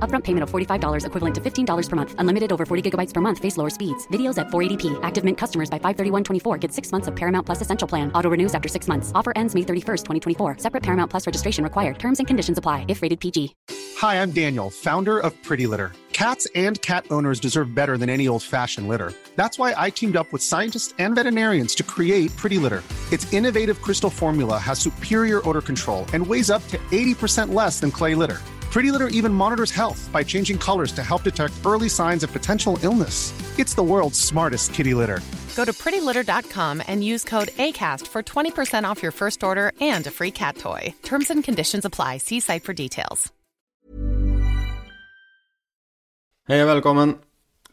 Upfront payment of $45 equivalent to $15 per month. Unlimited over 40 gigabytes per month. Face lower speeds. Videos at 480p. Active Mint customers by 531.24 get six months of Paramount Plus Essential Plan. Auto renews after six months. Offer ends May 31st, 2024. Separate Paramount Plus registration required. Terms and conditions apply if rated PG. Hi, I'm Daniel, founder of Pretty Litter. Cats and cat owners deserve better than any old-fashioned litter. That's why I teamed up with scientists and veterinarians to create Pretty Litter. Its innovative crystal formula has superior odor control and weighs up to 80% less than clay litter. Pretty Litter even monitors health by changing colors to help detect early signs of potential illness. It's the world's smartest kitty litter. Go to prettylitter.com and use code ACAST for 20% off your first order and a free cat toy. Terms and conditions apply. See site for details. Hej och välkommen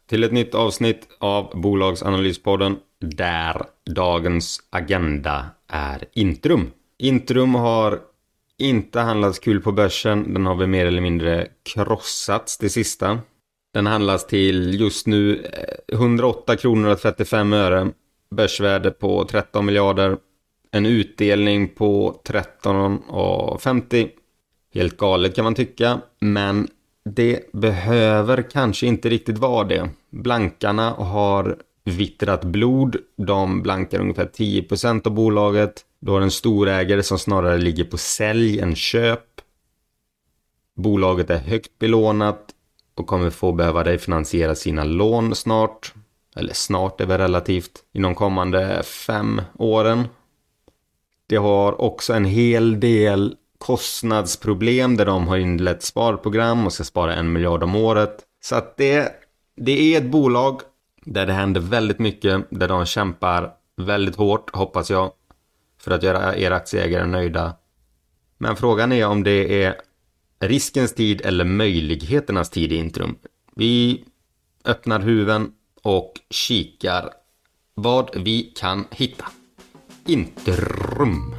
till ett nytt avsnitt av Bolagsanalyspodden där dagens agenda är Intrum. Intrum har inte handlats kul på börsen. Den har väl mer eller mindre krossats det sista. Den handlas till just nu eh, 108 kronor och 35 öre. Börsvärde på 13 miljarder. En utdelning på 13,50. Helt galet kan man tycka. Men det behöver kanske inte riktigt vara det. Blankarna har vittrat blod. De blankar ungefär 10% av bolaget. Du har en storägare som snarare ligger på sälj än köp. Bolaget är högt belånat och kommer få behöva refinansiera sina lån snart. Eller snart är väl relativt. inom kommande fem åren. Det har också en hel del kostnadsproblem där de har inlett sparprogram och ska spara en miljard om året. Så att det, det är ett bolag där det händer väldigt mycket, där de kämpar väldigt hårt, hoppas jag, för att göra era aktieägare nöjda. Men frågan är om det är riskens tid eller möjligheternas tid i Intrum. Vi öppnar huven och kikar vad vi kan hitta. Intrum.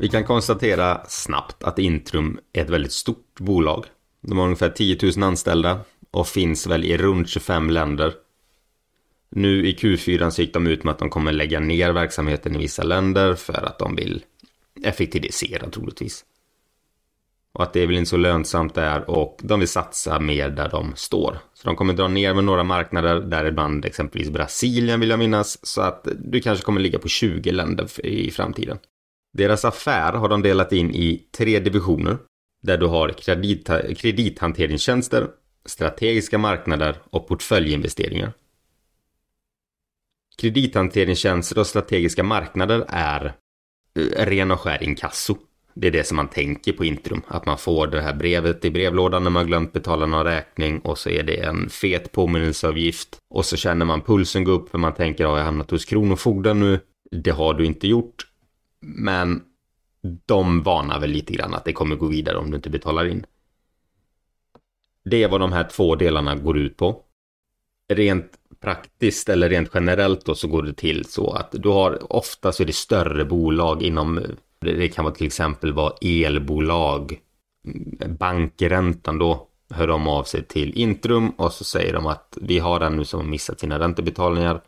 Vi kan konstatera snabbt att Intrum är ett väldigt stort bolag. De har ungefär 10 000 anställda och finns väl i runt 25 länder. Nu i Q4 så gick de ut med att de kommer lägga ner verksamheten i vissa länder för att de vill effektivisera troligtvis. Och att det är väl inte så lönsamt där och de vill satsa mer där de står. Så de kommer dra ner med några marknader, däribland exempelvis Brasilien vill jag minnas. Så att du kanske kommer ligga på 20 länder i framtiden. Deras affär har de delat in i tre divisioner. Där du har kredit, kredithanteringstjänster, strategiska marknader och portföljinvesteringar. Kredithanteringstjänster och strategiska marknader är eh, ren och skär inkasso. Det är det som man tänker på Intrum. Att man får det här brevet i brevlådan när man glömt betala någon räkning och så är det en fet påminnelseavgift. Och så känner man pulsen gå upp för man tänker har jag hamnat hos Kronofogden nu? Det har du inte gjort. Men de varnar väl lite grann att det kommer gå vidare om du inte betalar in. Det är vad de här två delarna går ut på. Rent praktiskt eller rent generellt då så går det till så att du har ofta så är det större bolag inom det kan vara till exempel vara elbolag bankräntan då hör de av sig till Intrum och så säger de att vi har en nu som har missat sina räntebetalningar.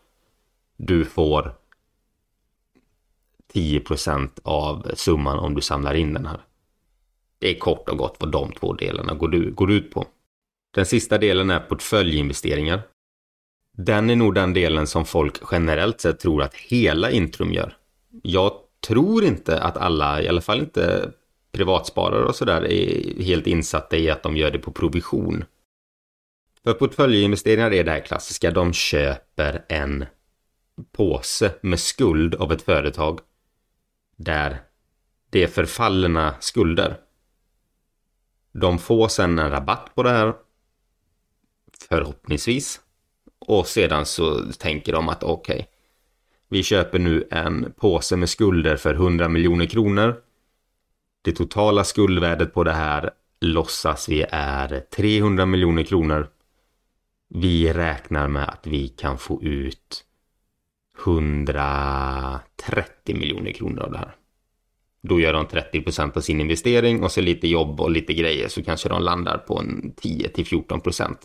Du får 10% av summan om du samlar in den här. Det är kort och gott vad de två delarna går ut på. Den sista delen är portföljinvesteringar. Den är nog den delen som folk generellt sett tror att hela Intrum gör. Jag tror inte att alla, i alla fall inte privatsparare och sådär, är helt insatta i att de gör det på provision. För portföljinvesteringar är det här klassiska, de köper en påse med skuld av ett företag där det är förfallna skulder. De får sen en rabatt på det här förhoppningsvis och sedan så tänker de att okej, okay, vi köper nu en påse med skulder för 100 miljoner kronor. Det totala skuldvärdet på det här låtsas vi är 300 miljoner kronor. Vi räknar med att vi kan få ut 130 miljoner kronor av det här. Då gör de 30 procent av sin investering och så lite jobb och lite grejer så kanske de landar på en 10 till 14 procent.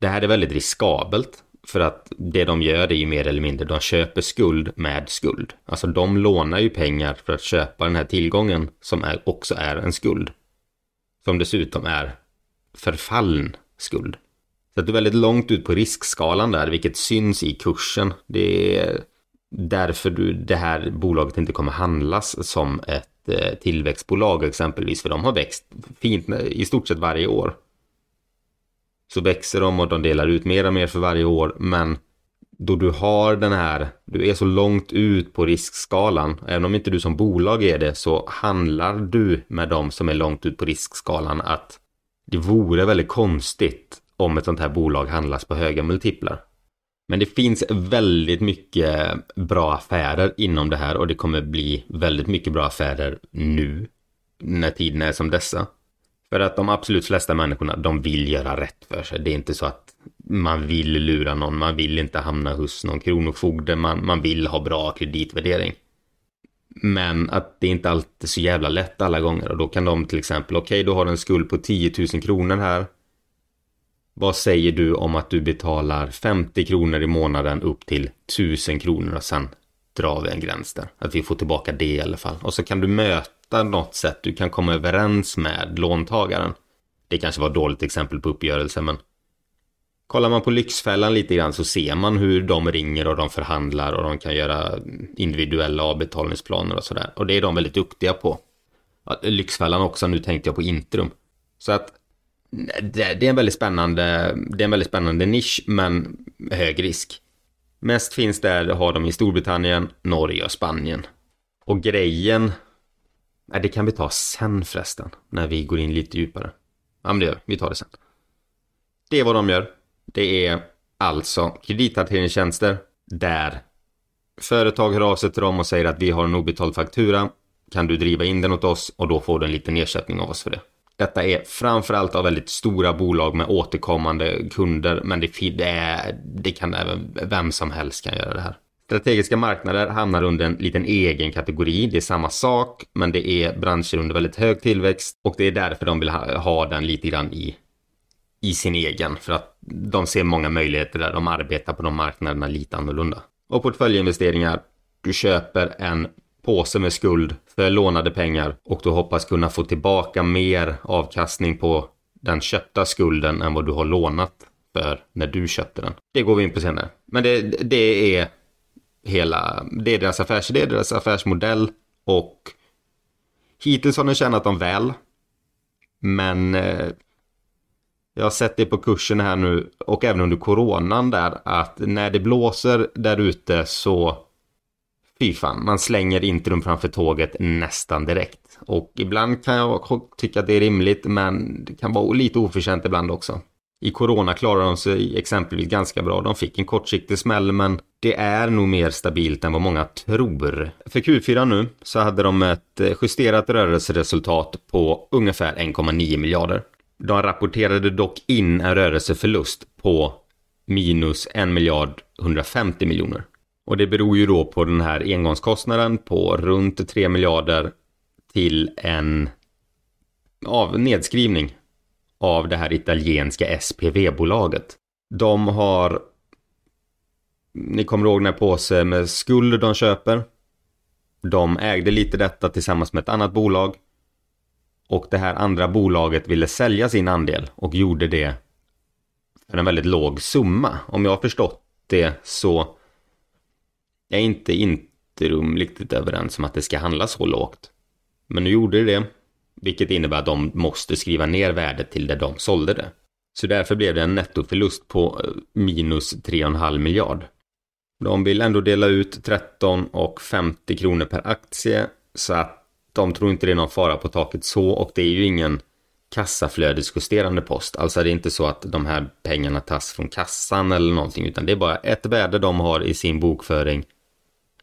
Det här är väldigt riskabelt för att det de gör är ju mer eller mindre, de köper skuld med skuld. Alltså de lånar ju pengar för att köpa den här tillgången som är, också är en skuld. Som dessutom är förfallen skuld. Så att du är väldigt långt ut på riskskalan där, vilket syns i kursen. Det är därför du, det här bolaget inte kommer handlas som ett eh, tillväxtbolag exempelvis, för de har växt fint i stort sett varje år så växer de och de delar ut mer och mer för varje år. Men då du har den här, du är så långt ut på riskskalan, även om inte du som bolag är det, så handlar du med de som är långt ut på riskskalan att det vore väldigt konstigt om ett sånt här bolag handlas på höga multiplar. Men det finns väldigt mycket bra affärer inom det här och det kommer bli väldigt mycket bra affärer nu när tiden är som dessa. För att de absolut flesta människorna, de vill göra rätt för sig. Det är inte så att man vill lura någon, man vill inte hamna hos någon kronofogde, man, man vill ha bra kreditvärdering. Men att det inte alltid är så jävla lätt alla gånger och då kan de till exempel, okej okay, du har en skuld på 10 000 kronor här. Vad säger du om att du betalar 50 kronor i månaden upp till 1000 kronor och sen drar vi en gräns där. Att vi får tillbaka det i alla fall. Och så kan du möta något sätt du kan komma överens med låntagaren. Det kanske var ett dåligt exempel på uppgörelse, men kollar man på Lyxfällan lite grann så ser man hur de ringer och de förhandlar och de kan göra individuella avbetalningsplaner och sådär. Och det är de väldigt duktiga på. Lyxfällan också, nu tänkte jag på Intrum. Så att det, är en väldigt spännande, det är en väldigt spännande nisch, men hög risk. Mest finns där, har de i Storbritannien, Norge och Spanien. Och grejen Nej, det kan vi ta sen förresten. När vi går in lite djupare. Ja, men det gör vi. Vi tar det sen. Det är vad de gör. Det är alltså kredithanteringstjänster där företag hör av sig till dem och säger att vi har en obetald faktura. Kan du driva in den åt oss och då får du en liten ersättning av oss för det. Detta är framförallt av väldigt stora bolag med återkommande kunder, men det, det, är, det kan även vem som helst kan göra det här. Strategiska marknader hamnar under en liten egen kategori. Det är samma sak, men det är branscher under väldigt hög tillväxt och det är därför de vill ha, ha den lite grann i, i sin egen. För att de ser många möjligheter där. De arbetar på de marknaderna lite annorlunda. Och portföljinvesteringar. Du köper en påse med skuld för lånade pengar och du hoppas kunna få tillbaka mer avkastning på den köpta skulden än vad du har lånat för när du köpte den. Det går vi in på senare. Men det, det är hela, det är deras affärsidé, deras affärsmodell och hittills har den tjänat dem väl. Men eh, jag har sett det på kursen här nu och även under coronan där att när det blåser där ute så fy fan, man slänger Intrum framför tåget nästan direkt. Och ibland kan jag tycka att det är rimligt men det kan vara lite oförtjänt ibland också. I corona klarade de sig exempelvis ganska bra. De fick en kortsiktig smäll men det är nog mer stabilt än vad många tror. För Q4 nu så hade de ett justerat rörelseresultat på ungefär 1,9 miljarder. De rapporterade dock in en rörelseförlust på minus 1 miljard 150 miljoner. Och det beror ju då på den här engångskostnaden på runt 3 miljarder till en av nedskrivning av det här italienska SPV-bolaget. De har, ni kommer ihåg den här påse med skulder de köper. De ägde lite detta tillsammans med ett annat bolag. Och det här andra bolaget ville sälja sin andel och gjorde det för en väldigt låg summa. Om jag har förstått det så jag är inte Interum riktigt överens om att det ska handla så lågt. Men nu gjorde det det, vilket innebär att de måste skriva ner värdet till det de sålde det. Så därför blev det en nettoförlust på eh, minus 3,5 miljard. De vill ändå dela ut 13 och 50 kronor per aktie så att de tror inte det är någon fara på taket så och det är ju ingen kassaflödesjusterande post. Alltså det är inte så att de här pengarna tas från kassan eller någonting utan det är bara ett värde de har i sin bokföring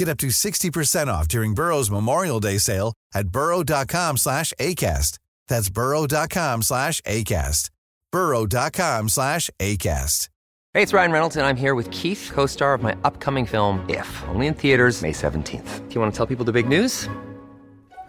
Get up to 60% off during Burrow's Memorial Day sale at burrow.com slash ACAST. That's burrow.com slash ACAST. burrow.com slash ACAST. Hey, it's Ryan Reynolds, and I'm here with Keith, co star of my upcoming film, If, only in theaters, May 17th. Do you want to tell people the big news?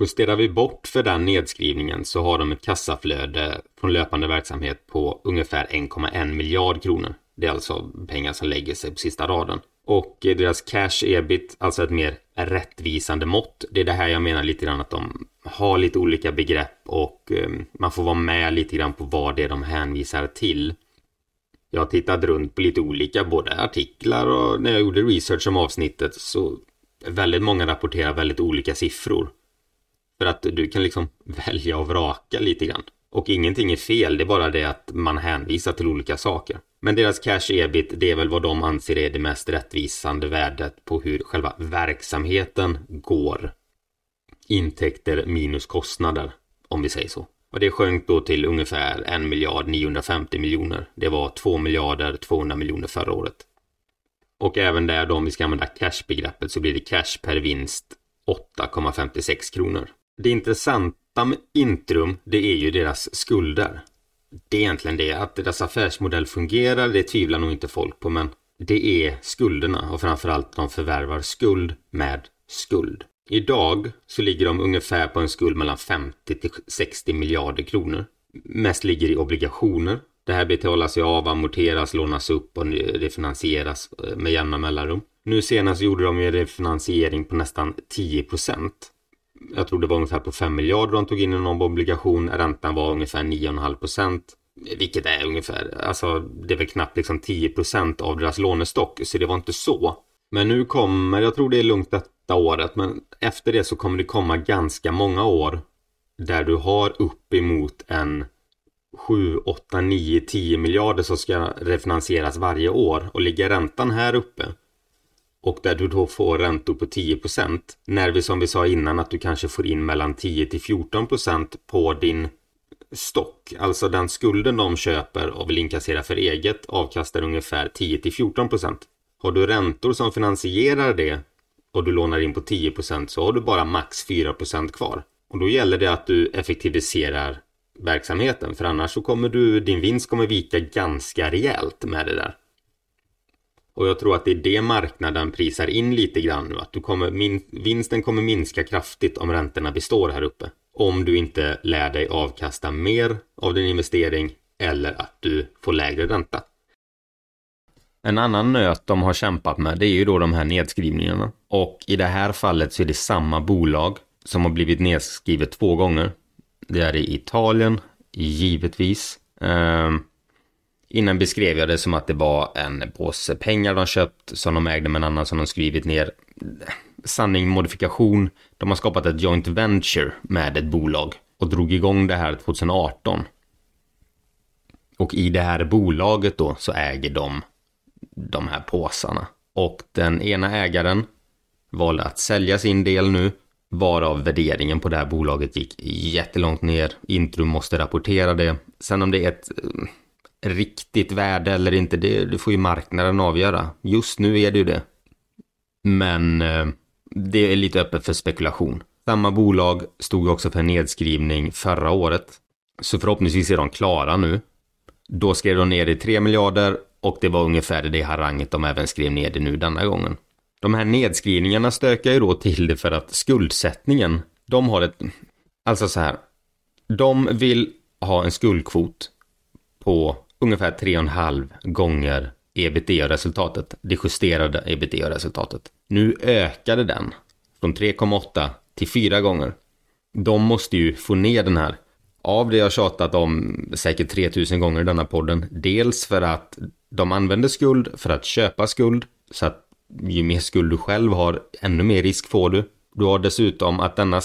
Justerar vi bort för den nedskrivningen så har de ett kassaflöde från löpande verksamhet på ungefär 1,1 miljard kronor. Det är alltså pengar som lägger sig på sista raden. Och eh, deras cash ebit, alltså ett mer rättvisande mått. Det är det här jag menar lite grann att de har lite olika begrepp och eh, man får vara med lite grann på vad det är de hänvisar till. Jag har tittat runt på lite olika både artiklar och när jag gjorde research om avsnittet så väldigt många rapporterar väldigt olika siffror. För att du kan liksom välja och vraka lite grann. Och ingenting är fel, det är bara det att man hänvisar till olika saker. Men deras cash ebit, det är väl vad de anser är det mest rättvisande värdet på hur själva verksamheten går. Intäkter minus kostnader, om vi säger så. Och det sjönk då till ungefär 1 miljard 950 miljoner. Det var 2 miljarder 200 miljoner förra året. Och även där då om vi ska använda cash-begreppet, så blir det cash per vinst 8,56 kronor. Det intressanta med Intrum, det är ju deras skulder. Det är egentligen det, att deras affärsmodell fungerar, det tvivlar nog inte folk på, men det är skulderna och framförallt de förvärvar skuld med skuld. Idag så ligger de ungefär på en skuld mellan 50 till 60 miljarder kronor. Mest ligger i obligationer. Det här betalas ju av, amorteras, lånas upp och refinansieras eh, med jämna mellanrum. Nu senast gjorde de ju refinansiering på nästan 10 procent jag tror det var ungefär på 5 miljarder de tog in i någon obligation. Räntan var ungefär 9,5 procent. Vilket är ungefär, alltså det är väl knappt liksom 10 procent av deras lånestock. Så det var inte så. Men nu kommer, jag tror det är lugnt detta året, men efter det så kommer det komma ganska många år där du har uppemot en 7, 8, 9, 10 miljarder som ska refinansieras varje år och ligger räntan här uppe och där du då får räntor på 10% när vi som vi sa innan att du kanske får in mellan 10 till 14% på din stock, alltså den skulden de köper och vill inkassera för eget avkastar ungefär 10 till 14% Har du räntor som finansierar det och du lånar in på 10% så har du bara max 4% kvar. Och då gäller det att du effektiviserar verksamheten för annars så kommer du, din vinst kommer vika ganska rejält med det där. Och jag tror att det är det marknaden prisar in lite grann nu. Att du kommer, min, vinsten kommer minska kraftigt om räntorna består här uppe. Om du inte lär dig avkasta mer av din investering eller att du får lägre ränta. En annan nöt de har kämpat med det är ju då de här nedskrivningarna. Och i det här fallet så är det samma bolag som har blivit nedskrivet två gånger. Det är i Italien, givetvis. Um, innan beskrev jag det som att det var en påse pengar de köpt som de ägde med en annan som de skrivit ner. Sanning, modifikation. De har skapat ett joint venture med ett bolag och drog igång det här 2018. Och i det här bolaget då så äger de de här påsarna. Och den ena ägaren valde att sälja sin del nu, varav värderingen på det här bolaget gick jättelångt ner. Intrum måste rapportera det. Sen om det är ett eh, riktigt värde eller inte, det, det får ju marknaden avgöra. Just nu är det ju det. Men eh, det är lite öppet för spekulation. Samma bolag stod också för nedskrivning förra året. Så förhoppningsvis är de klara nu. Då skrev de ner det 3 miljarder och det var ungefär det haranget de även skrev ner det nu denna gången. De här nedskrivningarna stökar ju då till det för att skuldsättningen, de har ett, alltså så här, de vill ha en skuldkvot på ungefär 3,5 gånger ebitda-resultatet, det justerade ebitda-resultatet. Nu ökade den från 3,8 till 4 gånger. De måste ju få ner den här av det jag tjatat om säkert 3000 gånger i denna podden. Dels för att de använder skuld för att köpa skuld. Så att ju mer skuld du själv har, ännu mer risk får du. Du har dessutom att denna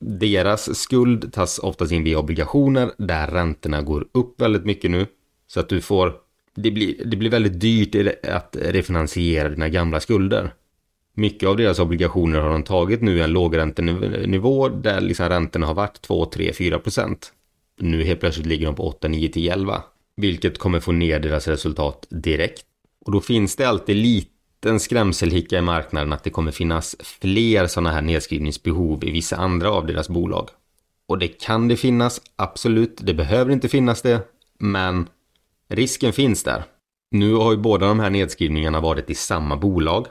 deras skuld tas oftast in via obligationer där räntorna går upp väldigt mycket nu. Så att du får, det blir, det blir väldigt dyrt att refinansiera dina gamla skulder. Mycket av deras obligationer har de tagit nu en lågräntenivå där liksom räntorna har varit 2, 3, 4 procent. Nu helt plötsligt ligger de på 8, 9 till 11. Vilket kommer få ner deras resultat direkt. Och då finns det alltid liten skrämselhicka i marknaden att det kommer finnas fler sådana här nedskrivningsbehov i vissa andra av deras bolag. Och det kan det finnas, absolut. Det behöver inte finnas det. Men risken finns där. Nu har ju båda de här nedskrivningarna varit i samma bolag.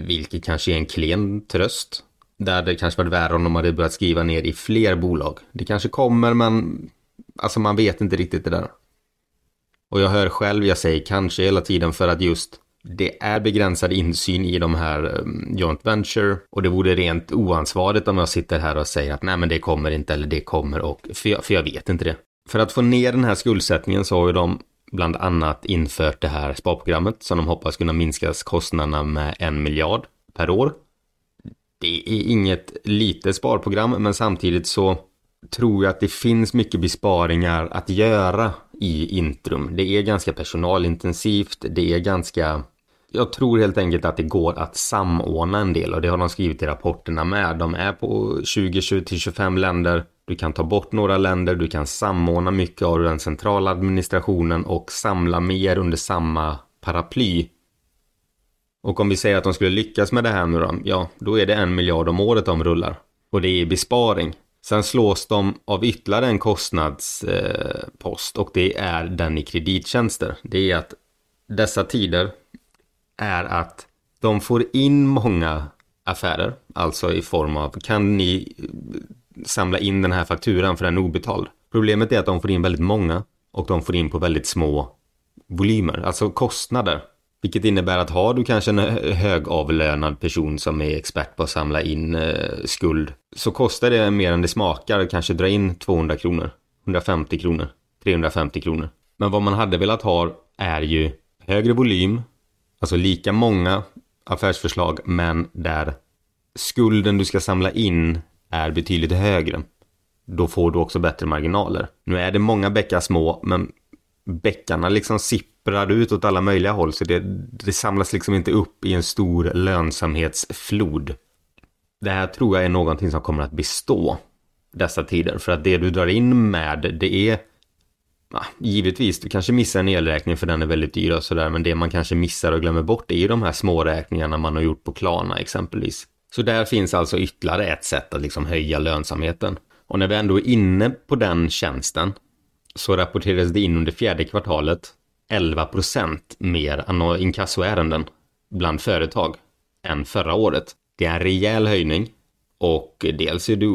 Vilket kanske är en klen tröst. Där det kanske varit värre om de hade börjat skriva ner i fler bolag. Det kanske kommer men alltså man vet inte riktigt det där. Och jag hör själv, jag säger kanske hela tiden för att just det är begränsad insyn i de här um, joint venture och det vore rent oansvarigt om jag sitter här och säger att nej men det kommer inte eller det kommer och för jag, för jag vet inte det. För att få ner den här skuldsättningen så har ju de bland annat infört det här sparprogrammet som de hoppas kunna minska kostnaderna med en miljard per år. Det är inget litet sparprogram men samtidigt så tror jag att det finns mycket besparingar att göra i Intrum. Det är ganska personalintensivt, det är ganska... Jag tror helt enkelt att det går att samordna en del och det har de skrivit i rapporterna med. De är på 20-25 länder. Du kan ta bort några länder, du kan samordna mycket av den centrala administrationen och samla mer under samma paraply. Och om vi säger att de skulle lyckas med det här nu då, ja, då är det en miljard om året de rullar. Och det är besparing. Sen slås de av ytterligare en kostnadspost eh, och det är den i kredittjänster. Det är att dessa tider är att de får in många affärer, alltså i form av kan ni samla in den här fakturan för den är obetald. Problemet är att de får in väldigt många och de får in på väldigt små volymer, alltså kostnader. Vilket innebär att har du kanske en högavlönad person som är expert på att samla in eh, skuld så kostar det mer än det smakar att kanske dra in 200 kronor, 150 kronor, 350 kronor. Men vad man hade velat ha är ju högre volym, alltså lika många affärsförslag men där skulden du ska samla in är betydligt högre. Då får du också bättre marginaler. Nu är det många bäckar små men bäckarna liksom sipprar ut åt alla möjliga håll så det, det samlas liksom inte upp i en stor lönsamhetsflod. Det här tror jag är någonting som kommer att bestå dessa tider för att det du drar in med det är ja, givetvis, du kanske missar en elräkning för den är väldigt dyr och sådär men det man kanske missar och glömmer bort är ju de här små räkningarna man har gjort på Klarna exempelvis. Så där finns alltså ytterligare ett sätt att liksom höja lönsamheten. Och när vi ändå är inne på den tjänsten så rapporterades det in under fjärde kvartalet 11 procent mer inkassoärenden bland företag än förra året. Det är en rejäl höjning och dels är det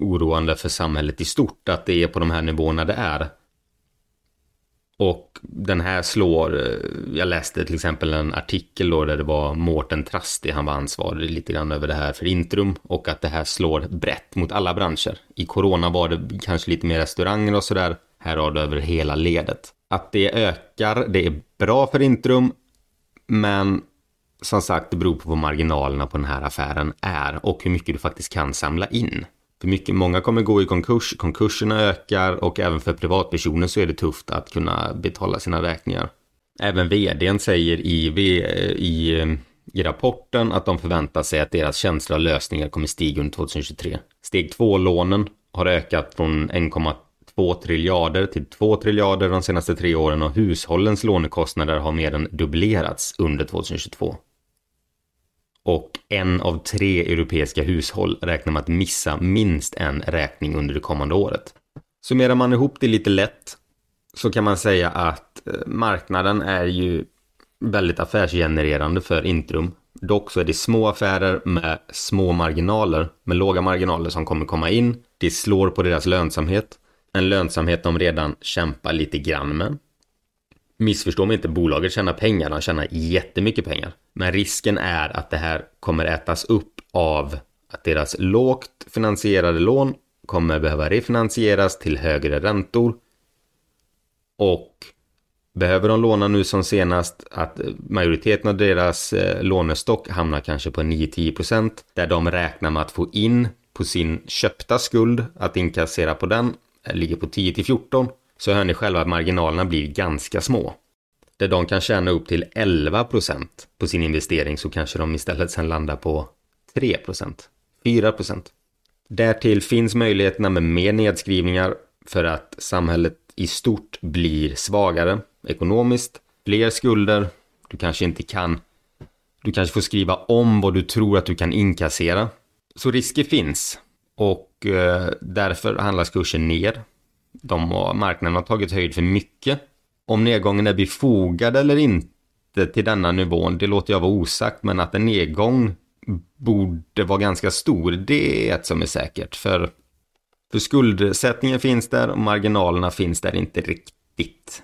oroande för samhället i stort att det är på de här nivåerna det är. Och den här slår, eh, jag läste till exempel en artikel då där det var Mårten Trasti, han var ansvarig lite grann över det här för Intrum och att det här slår brett mot alla branscher. I corona var det kanske lite mer restauranger och sådär. Här har det över hela ledet. Att det ökar, det är bra för Intrum, men som sagt, det beror på vad marginalerna på den här affären är och hur mycket du faktiskt kan samla in. För mycket, många kommer gå i konkurs, konkurserna ökar och även för privatpersoner så är det tufft att kunna betala sina räkningar. Även vdn säger i, eh, i, eh, i rapporten att de förväntar sig att deras tjänster och lösningar kommer stiga under 2023. Steg 2-lånen har ökat från 1,2 triljarder till 2 triljarder de senaste tre åren och hushållens lånekostnader har mer än dubblerats under 2022 och en av tre europeiska hushåll räknar med att missa minst en räkning under det kommande året. Summerar man ihop det lite lätt så kan man säga att eh, marknaden är ju väldigt affärsgenererande för Intrum. Dock så är det små affärer med små marginaler, med låga marginaler som kommer komma in. Det slår på deras lönsamhet. En lönsamhet de redan kämpar lite grann med. Missförstå mig inte, bolaget tjänar pengar, de tjänar jättemycket pengar. Men risken är att det här kommer ätas upp av att deras lågt finansierade lån kommer behöva refinansieras till högre räntor. Och behöver de låna nu som senast att majoriteten av deras eh, lånestock hamnar kanske på 9-10% där de räknar med att få in på sin köpta skuld att inkassera på den eh, ligger på 10-14 så hör ni själva att marginalerna blir ganska små. Där de kan tjäna upp till 11% på sin investering så kanske de istället sen landar på 3%, 4%. Därtill finns möjligheterna med mer nedskrivningar för att samhället i stort blir svagare ekonomiskt, fler skulder, du kanske inte kan, du kanske får skriva om vad du tror att du kan inkassera. Så risker finns och eh, därför handlas kursen ner de har, marknaden har tagit höjd för mycket. Om nedgången är befogad eller inte till denna nivån, det låter jag vara osagt, men att en nedgång borde vara ganska stor, det är ett som är säkert. För, för skuldsättningen finns där och marginalerna finns där inte riktigt.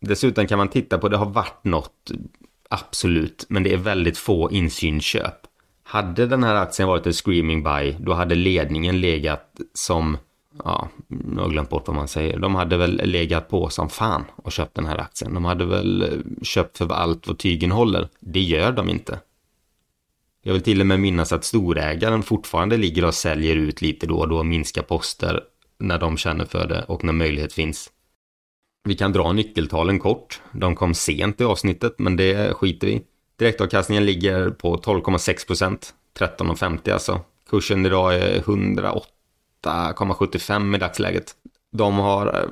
Dessutom kan man titta på, det har varit något, absolut, men det är väldigt få insynsköp. Hade den här aktien varit en screaming buy, då hade ledningen legat som ja, nu har jag glömt bort vad man säger. De hade väl legat på som fan och köpt den här aktien. De hade väl eh, köpt för allt vad tygen håller. Det gör de inte. Jag vill till och med minnas att storägaren fortfarande ligger och säljer ut lite då och då, och minskar poster när de känner för det och när möjlighet finns. Vi kan dra nyckeltalen kort. De kom sent i avsnittet, men det skiter vi Direktavkastningen ligger på 12,6 procent, 13,50 alltså. Kursen idag är 108 8,75 i dagsläget. De har, eh,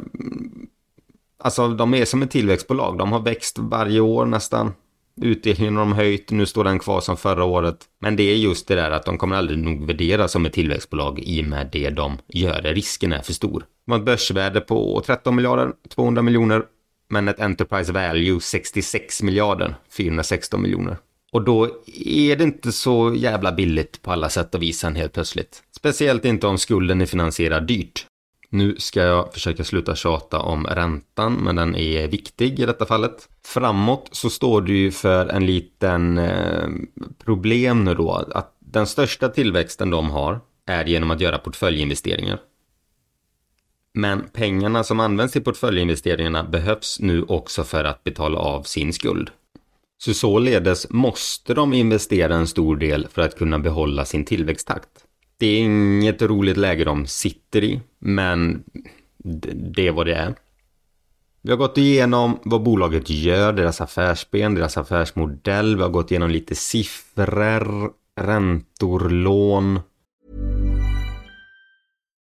alltså de är som ett tillväxtbolag. De har växt varje år nästan. Utdelningen har de höjt, nu står den kvar som förra året. Men det är just det där att de kommer aldrig nog värderas som ett tillväxtbolag i och med det de gör. Risken är för stor. De har ett börsvärde på 13 miljarder, 200 miljoner, men ett Enterprise Value 66 miljarder, 416 miljoner. Och då är det inte så jävla billigt på alla sätt och vis helt plötsligt. Speciellt inte om skulden är finansierad dyrt. Nu ska jag försöka sluta tjata om räntan, men den är viktig i detta fallet. Framåt så står du ju för en liten eh, problem nu då, att den största tillväxten de har är genom att göra portföljinvesteringar. Men pengarna som används i portföljinvesteringarna behövs nu också för att betala av sin skuld. Så således måste de investera en stor del för att kunna behålla sin tillväxttakt. Det är inget roligt läge de sitter i, men det är vad det är. Vi har gått igenom vad bolaget gör, deras affärsben, deras affärsmodell. Vi har gått igenom lite siffror, räntor, lån.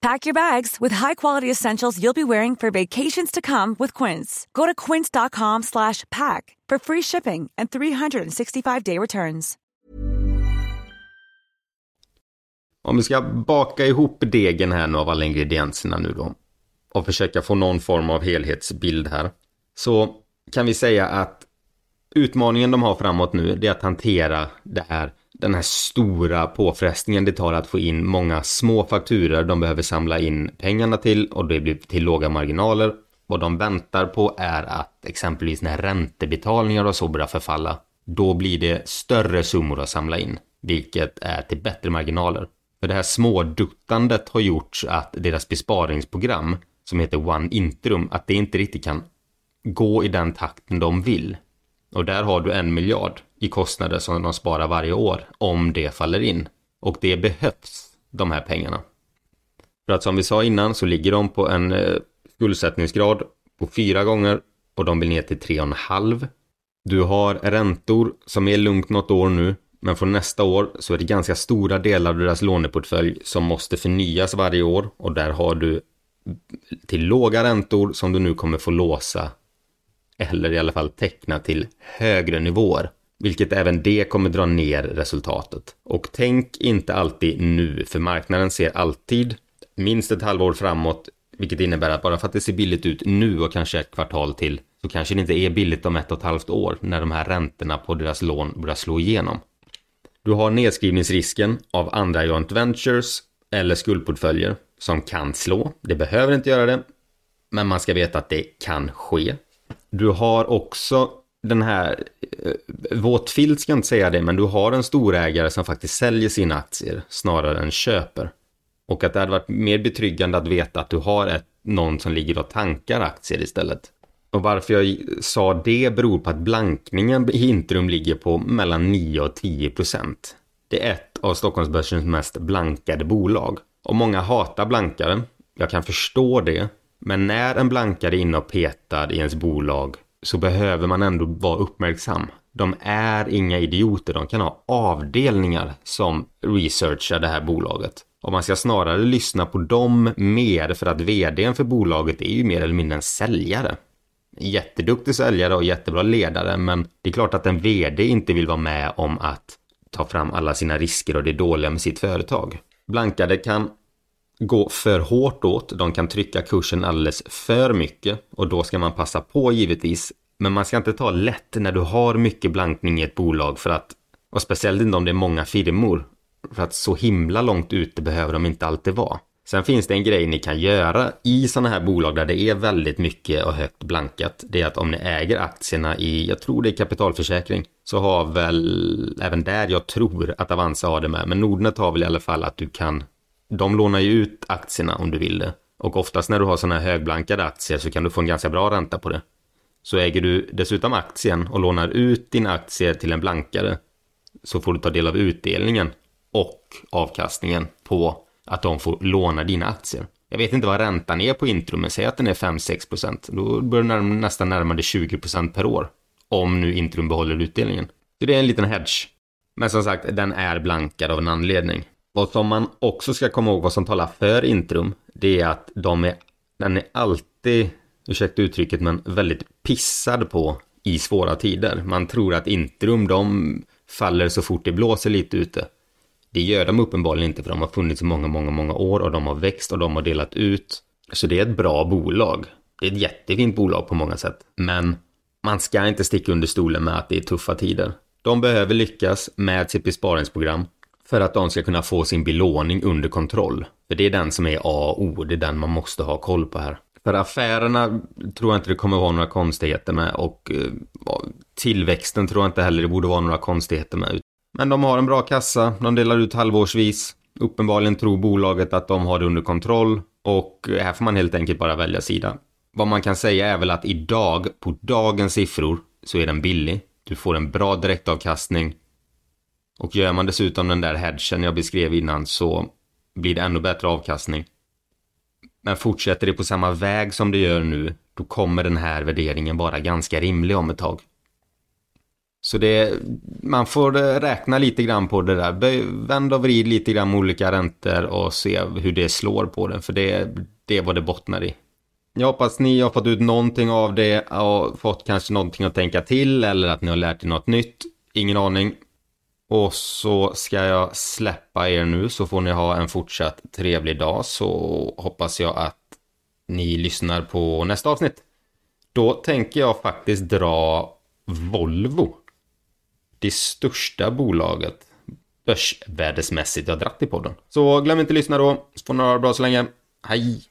Pack your bags with high-quality essentials you'll be wearing for vacations to come with Quince. Go to quince.com slash pack for free shipping and 365-day returns. Om vi ska baka ihop degen här nu av alla ingredienserna nu då och försöka få någon form av helhetsbild här så kan vi säga att utmaningen de har framåt nu det är att hantera det här, den här stora påfrestningen det tar att få in många små fakturer de behöver samla in pengarna till och det blir till låga marginaler. Vad de väntar på är att exempelvis när räntebetalningar och så börjar förfalla, då blir det större summor att samla in, vilket är till bättre marginaler. För det här småduttandet har gjort att deras besparingsprogram, som heter One Intrum, att det inte riktigt kan gå i den takten de vill. Och där har du en miljard i kostnader som de sparar varje år om det faller in. Och det behövs, de här pengarna. För att som vi sa innan så ligger de på en eh, skuldsättningsgrad på fyra gånger och de vill ner till tre och en halv. Du har räntor som är lugnt något år nu, men från nästa år så är det ganska stora delar av deras låneportfölj som måste förnyas varje år och där har du till låga räntor som du nu kommer få låsa eller i alla fall teckna till högre nivåer. Vilket även det kommer dra ner resultatet. Och tänk inte alltid nu, för marknaden ser alltid minst ett halvår framåt, vilket innebär att bara för att det ser billigt ut nu och kanske ett kvartal till, så kanske det inte är billigt om ett och ett halvt år när de här räntorna på deras lån börjar slå igenom. Du har nedskrivningsrisken av andra joint ventures eller skuldportföljer som kan slå. Det behöver inte göra det, men man ska veta att det kan ske. Du har också den här, eh, våt filt ska jag inte säga det, men du har en storägare som faktiskt säljer sina aktier snarare än köper. Och att det hade varit mer betryggande att veta att du har ett, någon som ligger och tankar aktier istället. Och varför jag sa det beror på att blankningen i Intrum ligger på mellan 9 och 10 procent. Det är ett av Stockholmsbörsens mest blankade bolag. Och många hatar blankare. Jag kan förstå det. Men när en blankare är inne och petar i ens bolag så behöver man ändå vara uppmärksam. De är inga idioter, de kan ha avdelningar som researchar det här bolaget. Och man ska snarare lyssna på dem mer för att vdn för bolaget är ju mer eller mindre en säljare. Jätteduktig säljare och jättebra ledare men det är klart att en vd inte vill vara med om att ta fram alla sina risker och det dåliga med sitt företag. Blankade kan gå för hårt åt, de kan trycka kursen alldeles för mycket och då ska man passa på givetvis. Men man ska inte ta lätt när du har mycket blankning i ett bolag för att, och speciellt inte om det är många firmor, för att så himla långt ute behöver de inte alltid vara. Sen finns det en grej ni kan göra i sådana här bolag där det är väldigt mycket och högt blankat. Det är att om ni äger aktierna i, jag tror det är kapitalförsäkring, så har väl även där jag tror att Avanza har det med. Men Nordnet har väl i alla fall att du kan de lånar ju ut aktierna om du vill det. Och oftast när du har sådana här högblankade aktier så kan du få en ganska bra ränta på det. Så äger du dessutom aktien och lånar ut dina aktier till en blankare så får du ta del av utdelningen och avkastningen på att de får låna dina aktier. Jag vet inte vad räntan är på Intrum, men säg att den är 5-6%. Då börjar den nästan närma dig 20% per år. Om nu Intrum behåller utdelningen. Så det är en liten hedge. Men som sagt, den är blankad av en anledning. Vad som man också ska komma ihåg vad som talar för Intrum, det är att de är, den är alltid, ursäkta uttrycket, men väldigt pissad på i svåra tider. Man tror att Intrum, de faller så fort det blåser lite ute. Det gör de uppenbarligen inte för de har funnits i många, många, många år och de har växt och de har delat ut. Så det är ett bra bolag. Det är ett jättefint bolag på många sätt. Men man ska inte sticka under stolen med att det är tuffa tider. De behöver lyckas med sitt besparingsprogram för att de ska kunna få sin belåning under kontroll. För det är den som är A och O, det är den man måste ha koll på här. För affärerna tror jag inte det kommer vara några konstigheter med eh, och tillväxten tror jag inte heller det borde vara några konstigheter med. Men de har en bra kassa, de delar ut halvårsvis. Uppenbarligen tror bolaget att de har det under kontroll och här får man helt enkelt bara välja sida. Vad man kan säga är väl att idag, på dagens siffror, så är den billig. Du får en bra direktavkastning. Och gör man dessutom den där hedgen jag beskrev innan så blir det ännu bättre avkastning. Men fortsätter det på samma väg som det gör nu, då kommer den här värderingen vara ganska rimlig om ett tag. Så det, man får räkna lite grann på det där. Vänd och vrid lite grann med olika räntor och se hur det slår på den. För det, det är vad det bottnar i. Jag hoppas ni har fått ut någonting av det och fått kanske någonting att tänka till eller att ni har lärt er något nytt. Ingen aning. Och så ska jag släppa er nu så får ni ha en fortsatt trevlig dag så hoppas jag att ni lyssnar på nästa avsnitt. Då tänker jag faktiskt dra Volvo. Det största bolaget börsvärdesmässigt jag dratt i podden. Så glöm inte att lyssna då, så får ni ha det bra så länge. Hej!